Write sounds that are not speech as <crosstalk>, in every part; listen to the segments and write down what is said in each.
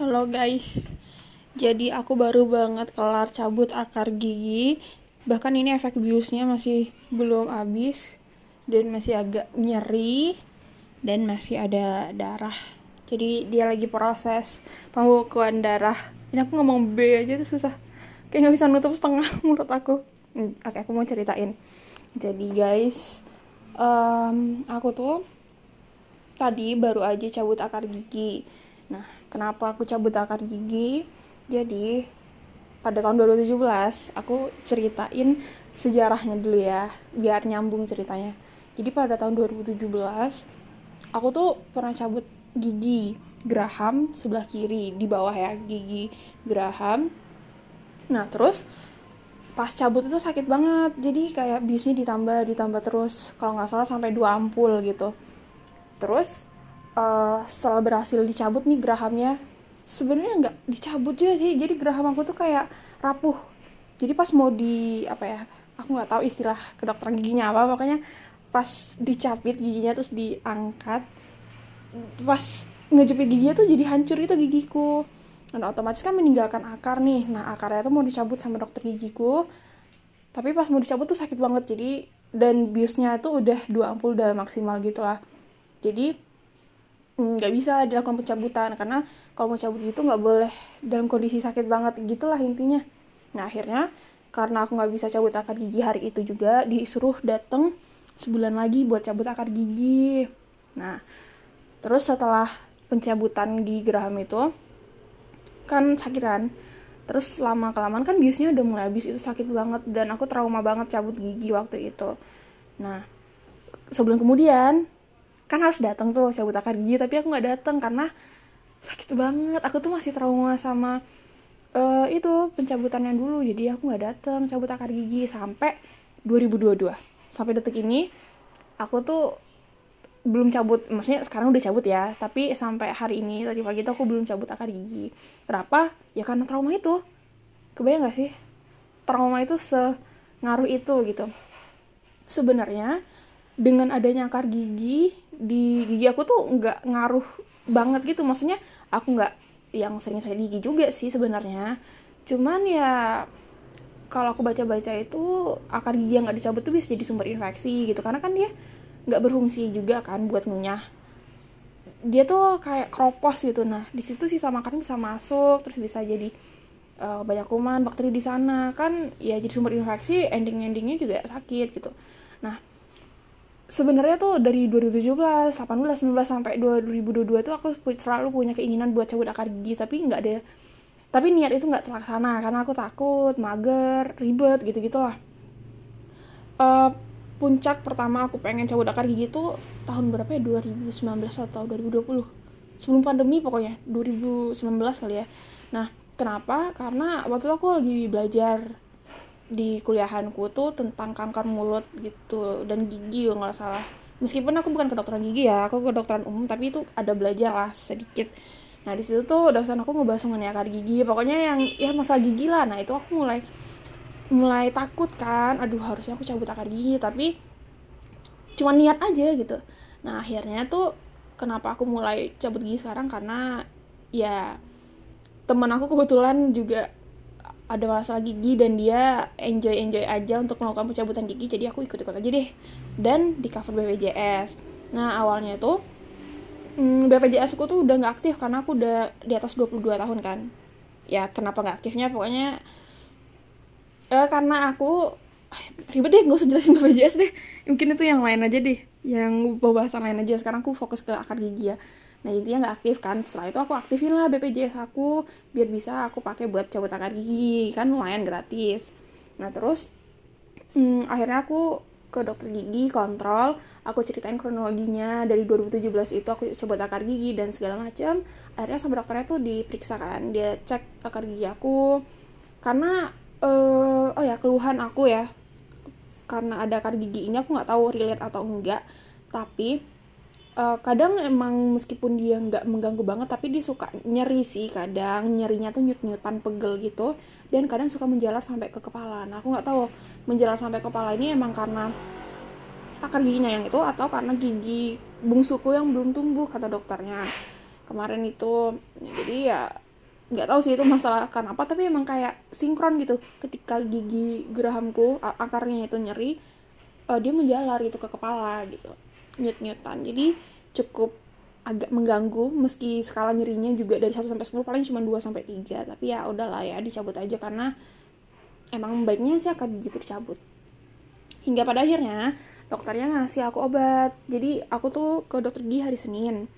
Halo guys, jadi aku baru banget kelar cabut akar gigi. Bahkan ini efek biusnya masih belum habis dan masih agak nyeri dan masih ada darah. Jadi dia lagi proses pembekuan darah. Ini aku ngomong B aja tuh susah. Kayak nggak bisa nutup setengah <laughs> mulut aku. Hmm, Oke, aku mau ceritain. Jadi guys, em, aku tuh tadi baru aja cabut akar gigi. Nah, kenapa aku cabut akar gigi? Jadi, pada tahun 2017 aku ceritain sejarahnya dulu ya, biar nyambung ceritanya. Jadi pada tahun 2017 aku tuh pernah cabut gigi geraham sebelah kiri di bawah ya, gigi geraham. Nah, terus pas cabut itu sakit banget. Jadi kayak biusnya ditambah ditambah terus. Kalau nggak salah sampai dua ampul gitu terus eh, setelah berhasil dicabut nih gerahamnya sebenarnya nggak dicabut juga sih. Jadi geraham aku tuh kayak rapuh. Jadi pas mau di apa ya aku nggak tahu istilah kedokteran giginya apa pokoknya pas dicapit giginya terus diangkat pas ngejepit giginya tuh jadi hancur itu gigiku. Dan otomatis kan meninggalkan akar nih. Nah akarnya tuh mau dicabut sama dokter gigiku. Tapi pas mau dicabut tuh sakit banget. Jadi dan biusnya tuh udah dua ampul udah maksimal gitu lah jadi nggak bisa dilakukan pencabutan karena kalau mau cabut gitu nggak boleh dalam kondisi sakit banget gitulah intinya. Nah akhirnya karena aku nggak bisa cabut akar gigi hari itu juga disuruh dateng sebulan lagi buat cabut akar gigi. Nah terus setelah pencabutan gigi geraham itu kan sakit kan? Terus lama kelamaan kan biusnya udah mulai habis itu sakit banget dan aku trauma banget cabut gigi waktu itu. Nah sebelum kemudian kan harus datang tuh cabut akar gigi tapi aku nggak datang karena sakit banget. Aku tuh masih trauma sama eh, itu pencabutan yang dulu. Jadi aku nggak datang cabut akar gigi sampai 2022 sampai detik ini aku tuh belum cabut. Maksudnya sekarang udah cabut ya tapi sampai hari ini tadi pagi tuh aku belum cabut akar gigi kenapa? Ya karena trauma itu. Kebayang gak sih? Trauma itu sengaruh itu gitu. Sebenarnya dengan adanya akar gigi di gigi aku tuh nggak ngaruh banget gitu. Maksudnya aku nggak yang sering sakit gigi juga sih sebenarnya. Cuman ya kalau aku baca-baca itu akar gigi yang nggak dicabut tuh bisa jadi sumber infeksi gitu. Karena kan dia nggak berfungsi juga kan buat ngunyah. Dia tuh kayak kropos gitu. Nah di situ sisa makanan bisa masuk terus bisa jadi eh, banyak kuman bakteri di sana. Kan ya jadi sumber infeksi ending endingnya juga sakit gitu. Nah sebenarnya tuh dari 2017, 18, 19 sampai 2022 tuh aku selalu punya keinginan buat cabut akar gigi tapi nggak ada tapi niat itu nggak terlaksana karena aku takut mager ribet gitu gitulah Eh, puncak pertama aku pengen cabut akar gigi tuh tahun berapa ya? 2019 atau 2020 sebelum pandemi pokoknya 2019 kali ya. Nah kenapa? Karena waktu itu aku lagi belajar di kuliahanku tuh tentang kanker mulut gitu dan gigi nggak salah. Meskipun aku bukan kedokteran gigi ya aku kedokteran umum tapi itu ada belajar lah sedikit. Nah di situ tuh dosen aku ngebahas mengenai akar gigi. Pokoknya yang ya masalah gigi lah. Nah itu aku mulai mulai takut kan aduh harusnya aku cabut akar gigi tapi cuma niat aja gitu. Nah akhirnya tuh kenapa aku mulai cabut gigi sekarang? Karena ya teman aku kebetulan juga ada masalah gigi dan dia enjoy enjoy aja untuk melakukan pencabutan gigi jadi aku ikut ikut aja deh. Dan di cover BPJS nah awalnya itu hmm, BPJS aku tuh udah nggak aktif karena aku udah di atas 22 tahun kan. Ya kenapa nggak aktifnya? Pokoknya eh, karena aku ah, ribet deh nggak usah jelasin BPJS deh. Mungkin itu yang lain aja deh yang pembahasan lain aja. Sekarang aku fokus ke akar gigi ya nah intinya nggak aktif kan. Setelah itu aku aktifin lah BPJS aku biar bisa aku pakai buat cabut akar gigi. Kan lumayan gratis. Nah terus hmm, akhirnya aku ke dokter gigi kontrol. Aku ceritain kronologinya. Dari 2017 itu aku coba akar gigi dan segala macam akhirnya sama dokternya tuh diperiksa kan. Dia cek akar gigi aku. Karena eh oh ya keluhan aku ya. Karena ada akar gigi ini aku nggak tahu relate atau enggak. Tapi eh, kadang emang meskipun dia nggak mengganggu banget tapi dia suka nyeri sih kadang. Nyerinya tuh nyut-nyutan pegel gitu. Dan kadang suka menjalar sampai ke kepala. Nah aku nggak tahu menjalar sampai kepala ini emang karena akar giginya yang itu atau karena gigi bungsuku yang belum tumbuh kata dokternya. Kemarin itu jadi ya nggak tahu sih itu masalah karena apa tapi emang kayak sinkron gitu. Ketika gigi gerahamku akarnya itu nyeri uh, dia menjalar gitu ke kepala gitu nyut-nyutan. Jadi cukup agak mengganggu meski skala nyerinya juga dari 1 sampai 10 paling cuma 2 sampai 3 tapi ya udahlah ya dicabut aja karena emang baiknya sih akar gigi itu dicabut. Hingga pada akhirnya dokternya ngasih aku obat. Jadi aku tuh ke dokter gigi hari Senin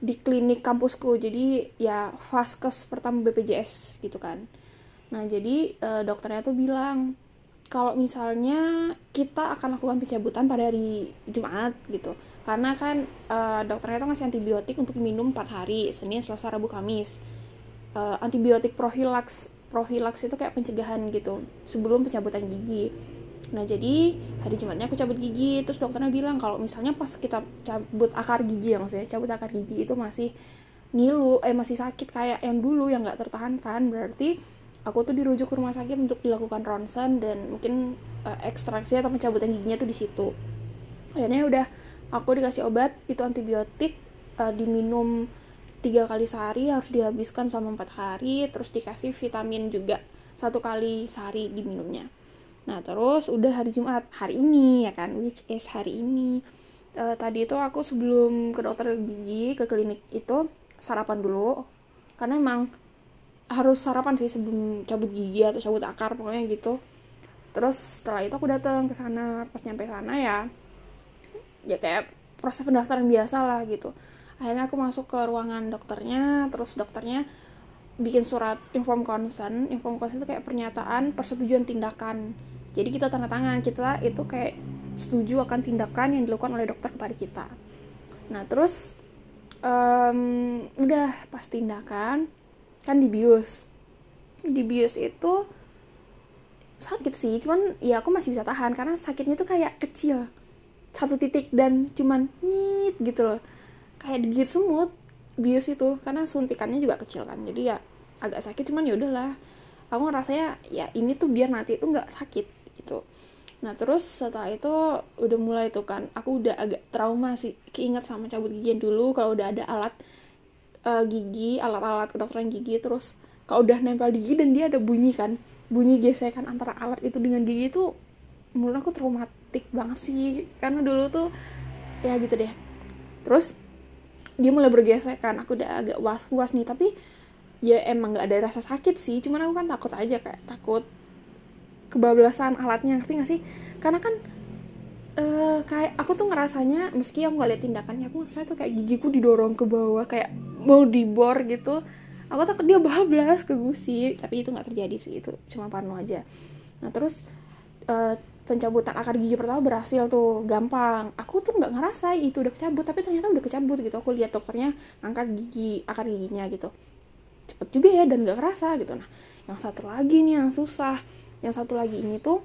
di klinik kampusku. Jadi ya vaskes pertama BPJS gitu kan. Nah jadi e, dokternya tuh bilang kalau misalnya kita akan lakukan pencabutan pada hari Jumat gitu. Karena kan e, dokternya tuh ngasih antibiotik untuk minum 4 hari Senin Selasa Rabu Kamis. E, antibiotik profilaks profilaks itu kayak pencegahan gitu sebelum pencabutan gigi. Nah jadi hari Jumatnya aku cabut gigi terus dokternya bilang kalau misalnya pas kita cabut akar gigi ya maksudnya cabut akar gigi itu masih ngilu eh masih sakit kayak yang dulu yang nggak tertahankan berarti aku tuh dirujuk ke rumah sakit untuk dilakukan ronsen dan mungkin uh, ekstraksi atau pencabutan giginya tuh di situ. Akhirnya udah aku dikasih obat itu antibiotik uh, diminum tiga kali sehari harus dihabiskan selama empat hari terus dikasih vitamin juga satu kali sehari diminumnya. Nah terus udah hari Jumat hari ini ya kan, which is hari ini. Uh, tadi itu aku sebelum ke dokter gigi ke klinik itu sarapan dulu. Karena emang harus sarapan sih sebelum cabut gigi atau cabut akar pokoknya gitu. Terus setelah itu aku datang ke sana pas nyampe sana ya ya kayak proses pendaftaran biasa lah gitu. Akhirnya aku masuk ke ruangan dokternya, terus dokternya bikin surat inform consent inform consent itu kayak pernyataan persetujuan tindakan jadi kita tanda tangan kita itu kayak setuju akan tindakan yang dilakukan oleh dokter kepada kita nah terus um, udah pas tindakan kan dibius dibius itu sakit sih cuman ya aku masih bisa tahan karena sakitnya tuh kayak kecil. Satu titik dan cuman nyit gitu loh. Kayak digigit semut bius itu karena suntikannya juga kecil kan jadi ya agak sakit cuman ya udahlah. Aku ngerasanya ya ini tuh biar nanti itu nggak sakit gitu. Nah terus setelah itu udah mulai tuh kan aku udah agak trauma sih keinget sama cabut gigi dulu kalau udah ada alat uh, gigi alat-alat kedokteran gigi terus kalau udah nempel gigi dan dia ada bunyi kan bunyi gesekan antara alat itu dengan gigi itu menurut aku traumatik banget sih karena dulu tuh ya gitu deh. Terus dia mulai bergesekan aku udah agak was-was nih tapi ya emang nggak ada rasa sakit sih cuman aku kan takut aja kayak takut kebablasan alatnya ngerti gak sih? Karena kan uh, kayak aku tuh ngerasanya meski aku nggak lihat tindakannya aku ngerasa tuh kayak gigiku didorong ke bawah kayak mau dibor gitu. Aku takut dia bablas ke gusi tapi itu nggak terjadi sih itu cuma parno aja. Nah terus uh, pencabutan akar gigi pertama berhasil tuh gampang. Aku tuh nggak ngerasa itu udah kecabut tapi ternyata udah kecabut gitu. Aku lihat dokternya angkat gigi akar giginya gitu. Cepet juga ya dan gak kerasa gitu. Nah yang satu lagi nih yang susah. Yang satu lagi ini tuh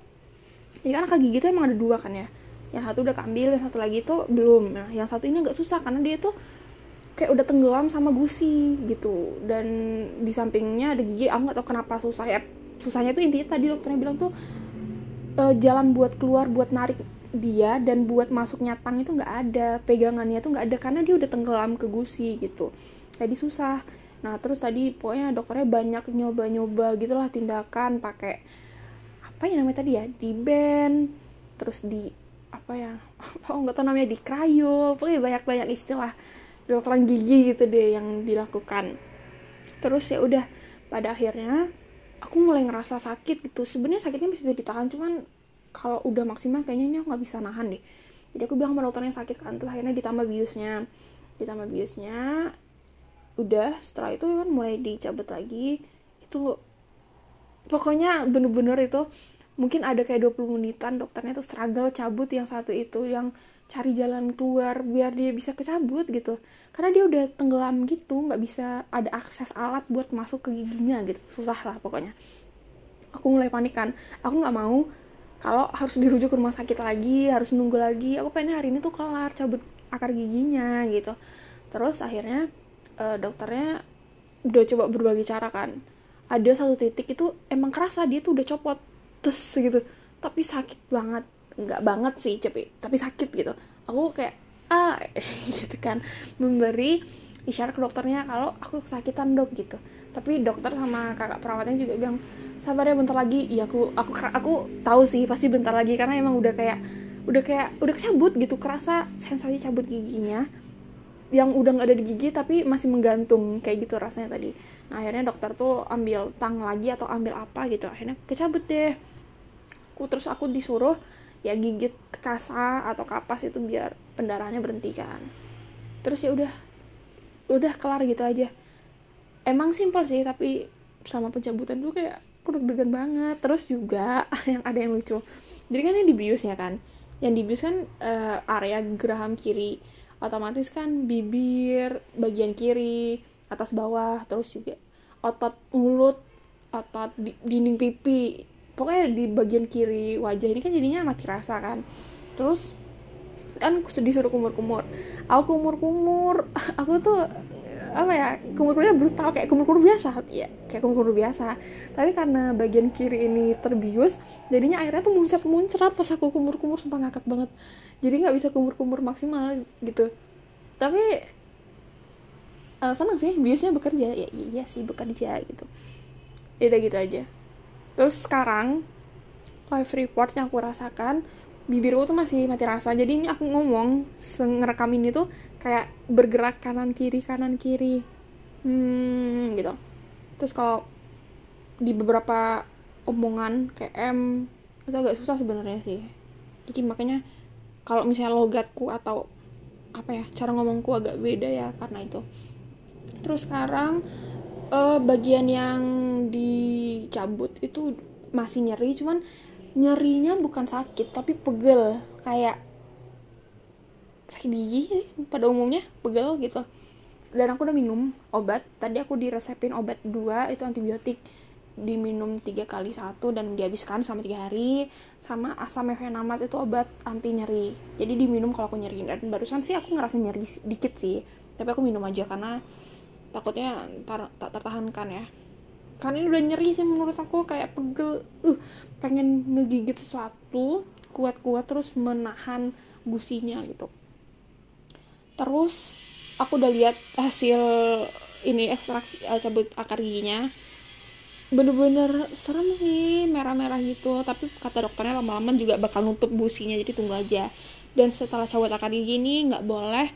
jadi kan akar gigi tuh emang ada dua kan ya yang satu udah keambil yang satu lagi tuh belum. Nah yang satu ini agak susah karena dia tuh kayak udah tenggelam sama gusi gitu. Dan di sampingnya ada gigi aku nggak tahu kenapa susah ya. Susahnya tuh intinya tadi dokternya bilang tuh uh, jalan buat keluar buat narik dia dan buat masuk nyatang itu nggak ada pegangannya tuh nggak ada karena dia udah tenggelam ke gusi gitu. Jadi susah. Nah terus tadi pokoknya dokternya banyak nyoba-nyoba gitulah tindakan pakai apa ya namanya tadi ya di band terus di apa ya oh nggak tahu namanya di krayo. Pokoknya banyak-banyak istilah dokteran gigi gitu deh yang dilakukan. Terus ya udah pada akhirnya aku mulai ngerasa sakit gitu. Sebenarnya sakitnya bisa ditahan cuman kalau udah maksimal kayaknya ini aku nggak bisa nahan deh. Jadi aku bilang sama dokternya sakit kan tuh akhirnya ditambah biusnya. Ditambah biusnya udah setelah itu kan mulai dicabut lagi. Itu pokoknya bener-bener itu mungkin ada kayak 20 menitan dokternya tuh struggle cabut yang satu itu yang cari jalan keluar biar dia bisa kecabut gitu. Karena dia udah tenggelam gitu nggak bisa ada akses alat buat masuk ke giginya gitu. Susah lah pokoknya. Aku mulai panik kan. Aku nggak mau kalau harus dirujuk ke rumah sakit lagi harus nunggu lagi. Aku pengen hari ini tuh kelar cabut akar giginya gitu. Terus akhirnya uh, dokternya udah coba berbagai cara kan. Ada satu titik itu emang kerasa dia tuh udah copot tes gitu. Tapi sakit banget. Nggak banget sih tapi tapi sakit gitu. Aku kayak ah <laughs> gitu kan. Memberi isyarat ke dokternya kalau aku kesakitan dok gitu. Tapi dokter sama kakak perawatnya juga bilang sabar ya bentar lagi. Iya aku aku aku tahu sih pasti bentar lagi. Karena emang udah kayak udah kayak udah cabut gitu. Kerasa sensasi cabut giginya yang udah nggak ada di gigi tapi masih menggantung kayak gitu rasanya tadi. Nah akhirnya dokter tuh ambil tang lagi atau ambil apa gitu. Akhirnya kecabut deh aku terus aku disuruh ya gigit kasa atau kapas itu biar pendarahannya berhenti kan. Terus ya udah udah kelar gitu aja. Emang simpel sih tapi sama pencabutan tuh kayak aku deg-degan banget. Terus juga <laughs> yang ada yang lucu. Jadi kan ini dibius ya kan? Yang dibius kan uh, area geraham kiri. Otomatis kan bibir bagian kiri atas bawah terus juga otot mulut otot di, dinding pipi pokoknya di bagian kiri wajah ini kan jadinya mati rasa kan. Terus kan disuruh kumur-kumur. Aku kumur-kumur. <laughs> Aku tuh apa ya kumur-kumurnya brutal kayak kumur-kumur biasa. Ya kayak kumur-kumur biasa. Tapi karena bagian kiri ini terbius jadinya airnya tuh muncrat-muncrat pas aku kumur-kumur sumpah ngakak banget. Jadi nggak bisa kumur-kumur maksimal gitu. Tapi uh, senang sih biasanya bekerja. Ya iya sih bekerja gitu. Ya udah gitu aja terus sekarang live report yang aku rasakan bibirku tuh masih mati rasa. Jadi ini aku ngomong ngerekam ini tuh kayak bergerak kanan kiri kanan kiri. Hmm gitu. Terus kalau di beberapa omongan kayak M itu agak susah sebenarnya sih. Jadi makanya kalau misalnya logatku atau apa ya cara ngomongku agak beda ya karena itu. Terus sekarang uh, bagian yang dicabut itu masih nyeri cuman nyerinya bukan sakit tapi pegel. Kayak sakit gigi pada umumnya pegel gitu. Dan aku udah minum obat. Tadi aku diresepin obat dua itu antibiotik. Diminum tiga kali satu dan dihabiskan selama tiga hari. Sama asam mefenamat itu obat anti nyeri. Jadi diminum kalau aku nyeri. Dan barusan sih aku ngerasa nyeri dikit sih. Tapi aku minum aja karena takutnya tar tak tertahankan ya. Karena ini udah nyeri sih menurut aku kayak pegel uh pengen ngegigit sesuatu kuat-kuat terus menahan gusinya gitu. Terus aku udah lihat hasil ini ekstraksi uh, cabut akar giginya. Bener-bener serem sih merah-merah gitu. Tapi kata dokternya lama-lama juga bakal nutup businya jadi tunggu aja. Dan setelah cabut akar gigi ini nggak boleh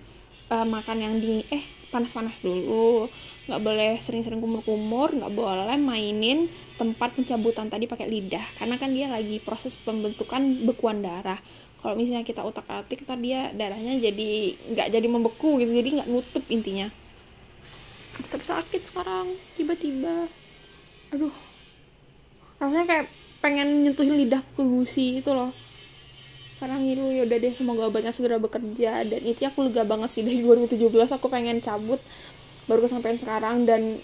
uh, makan yang di eh panas-panas dulu. Nggak boleh sering-sering kumur-kumur nggak boleh mainin tempat pencabutan tadi pakai lidah karena kan dia lagi proses pembentukan bekuan darah. Kalau misalnya kita utak atik ntar dia darahnya jadi nggak jadi membeku gitu jadi nggak nutup intinya. Tetap sakit sekarang tiba-tiba. Aduh. Rasanya kayak pengen nyentuhin lidah ke gusi itu loh sekarang ngilu ya udah deh semoga obatnya segera bekerja. Dan itu aku lega banget sih dari 2017 aku pengen cabut baru kesampaian sekarang. Dan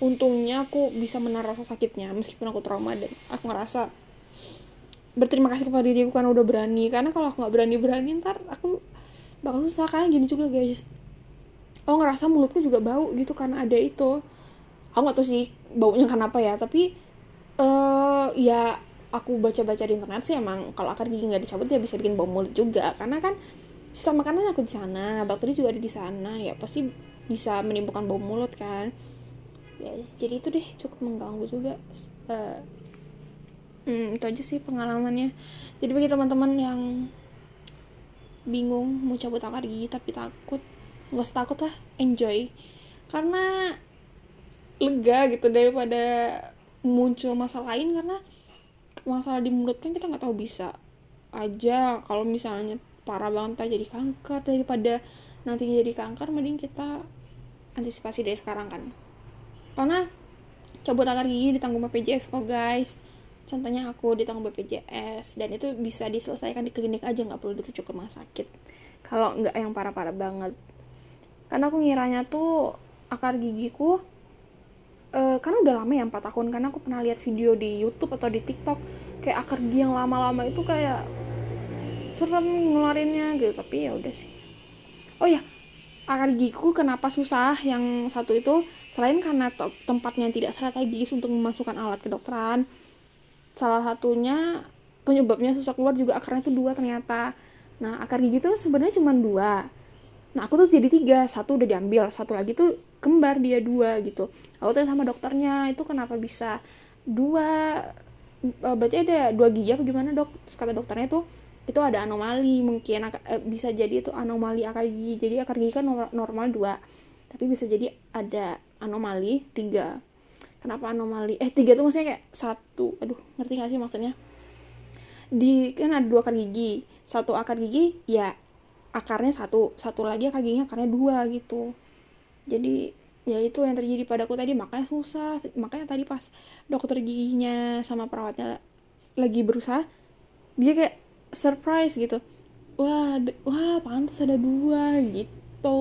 untungnya aku bisa menahan rasa sakitnya meskipun aku trauma. Dan aku ngerasa berterima kasih kepada diriku karena udah berani. Karena kalau aku nggak berani berani ntar aku bakal susah. Karena gini juga guys. Aku ngerasa mulutku juga bau gitu karena ada itu. Aku nggak tahu sih baunya kenapa ya tapi uh, ya aku baca-baca di internet sih emang kalau akar gigi nggak dicabut dia bisa bikin bau mulut juga. Karena kan sisa makanan aku di sana bakteri juga ada di sana ya pasti bisa menimbulkan bau mulut kan. Ya jadi itu deh cukup mengganggu juga uh, hmm, itu aja sih pengalamannya. Jadi bagi teman-teman yang bingung mau cabut akar gigi tapi takut nggak usah takut lah enjoy. Karena lega gitu daripada muncul masalah lain karena masalah di mulut kan kita nggak tahu bisa aja. Kalau misalnya parah banget jadi kanker. Daripada nantinya jadi kanker mending kita antisipasi dari sekarang kan. Karena cabut akar gigi ditanggung BPJS kok guys. Contohnya aku ditanggung BPJS dan itu bisa diselesaikan di klinik aja nggak perlu dirujuk ke rumah sakit. Kalau nggak yang parah-parah banget. Karena aku ngiranya tuh akar gigiku uh, karena udah lama ya 4 tahun. Karena aku pernah lihat video di YouTube atau di TikTok kayak akar gigi yang lama-lama itu kayak serem ngeluarinnya gitu. Tapi ya udah sih. Oh ya akar gigiku kenapa susah? Yang satu itu selain karena tempatnya tidak strategis untuk memasukkan alat kedokteran salah satunya penyebabnya susah keluar juga akarnya itu dua ternyata. Nah akar gigi itu sebenarnya cuma dua nah aku tuh jadi tiga. Satu udah diambil satu lagi tuh kembar dia dua gitu. Aku tanya sama dokternya itu kenapa bisa dua? Eh, berarti ada dua gigi apa gimana dok? Terus kata dokternya tuh itu ada anomali mungkin eh, bisa jadi itu anomali akar gigi. Jadi akar gigi kan normal dua tapi bisa jadi ada anomali tiga. Kenapa anomali? Eh tiga tuh maksudnya kayak satu. Aduh ngerti gak sih maksudnya? Di kan ada dua akar gigi. Satu akar gigi ya akarnya satu satu lagi akar giginya akarnya dua gitu. Jadi ya itu yang terjadi padaku tadi makanya susah. Makanya tadi pas dokter giginya sama perawatnya lagi berusaha dia kayak surprise gitu. Wah wah pantas ada dua gitu.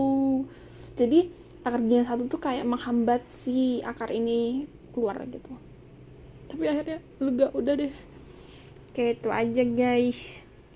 Jadi akar gigi satu tuh kayak menghambat si akar ini keluar gitu. Tapi akhirnya lega udah deh. Kayak itu aja guys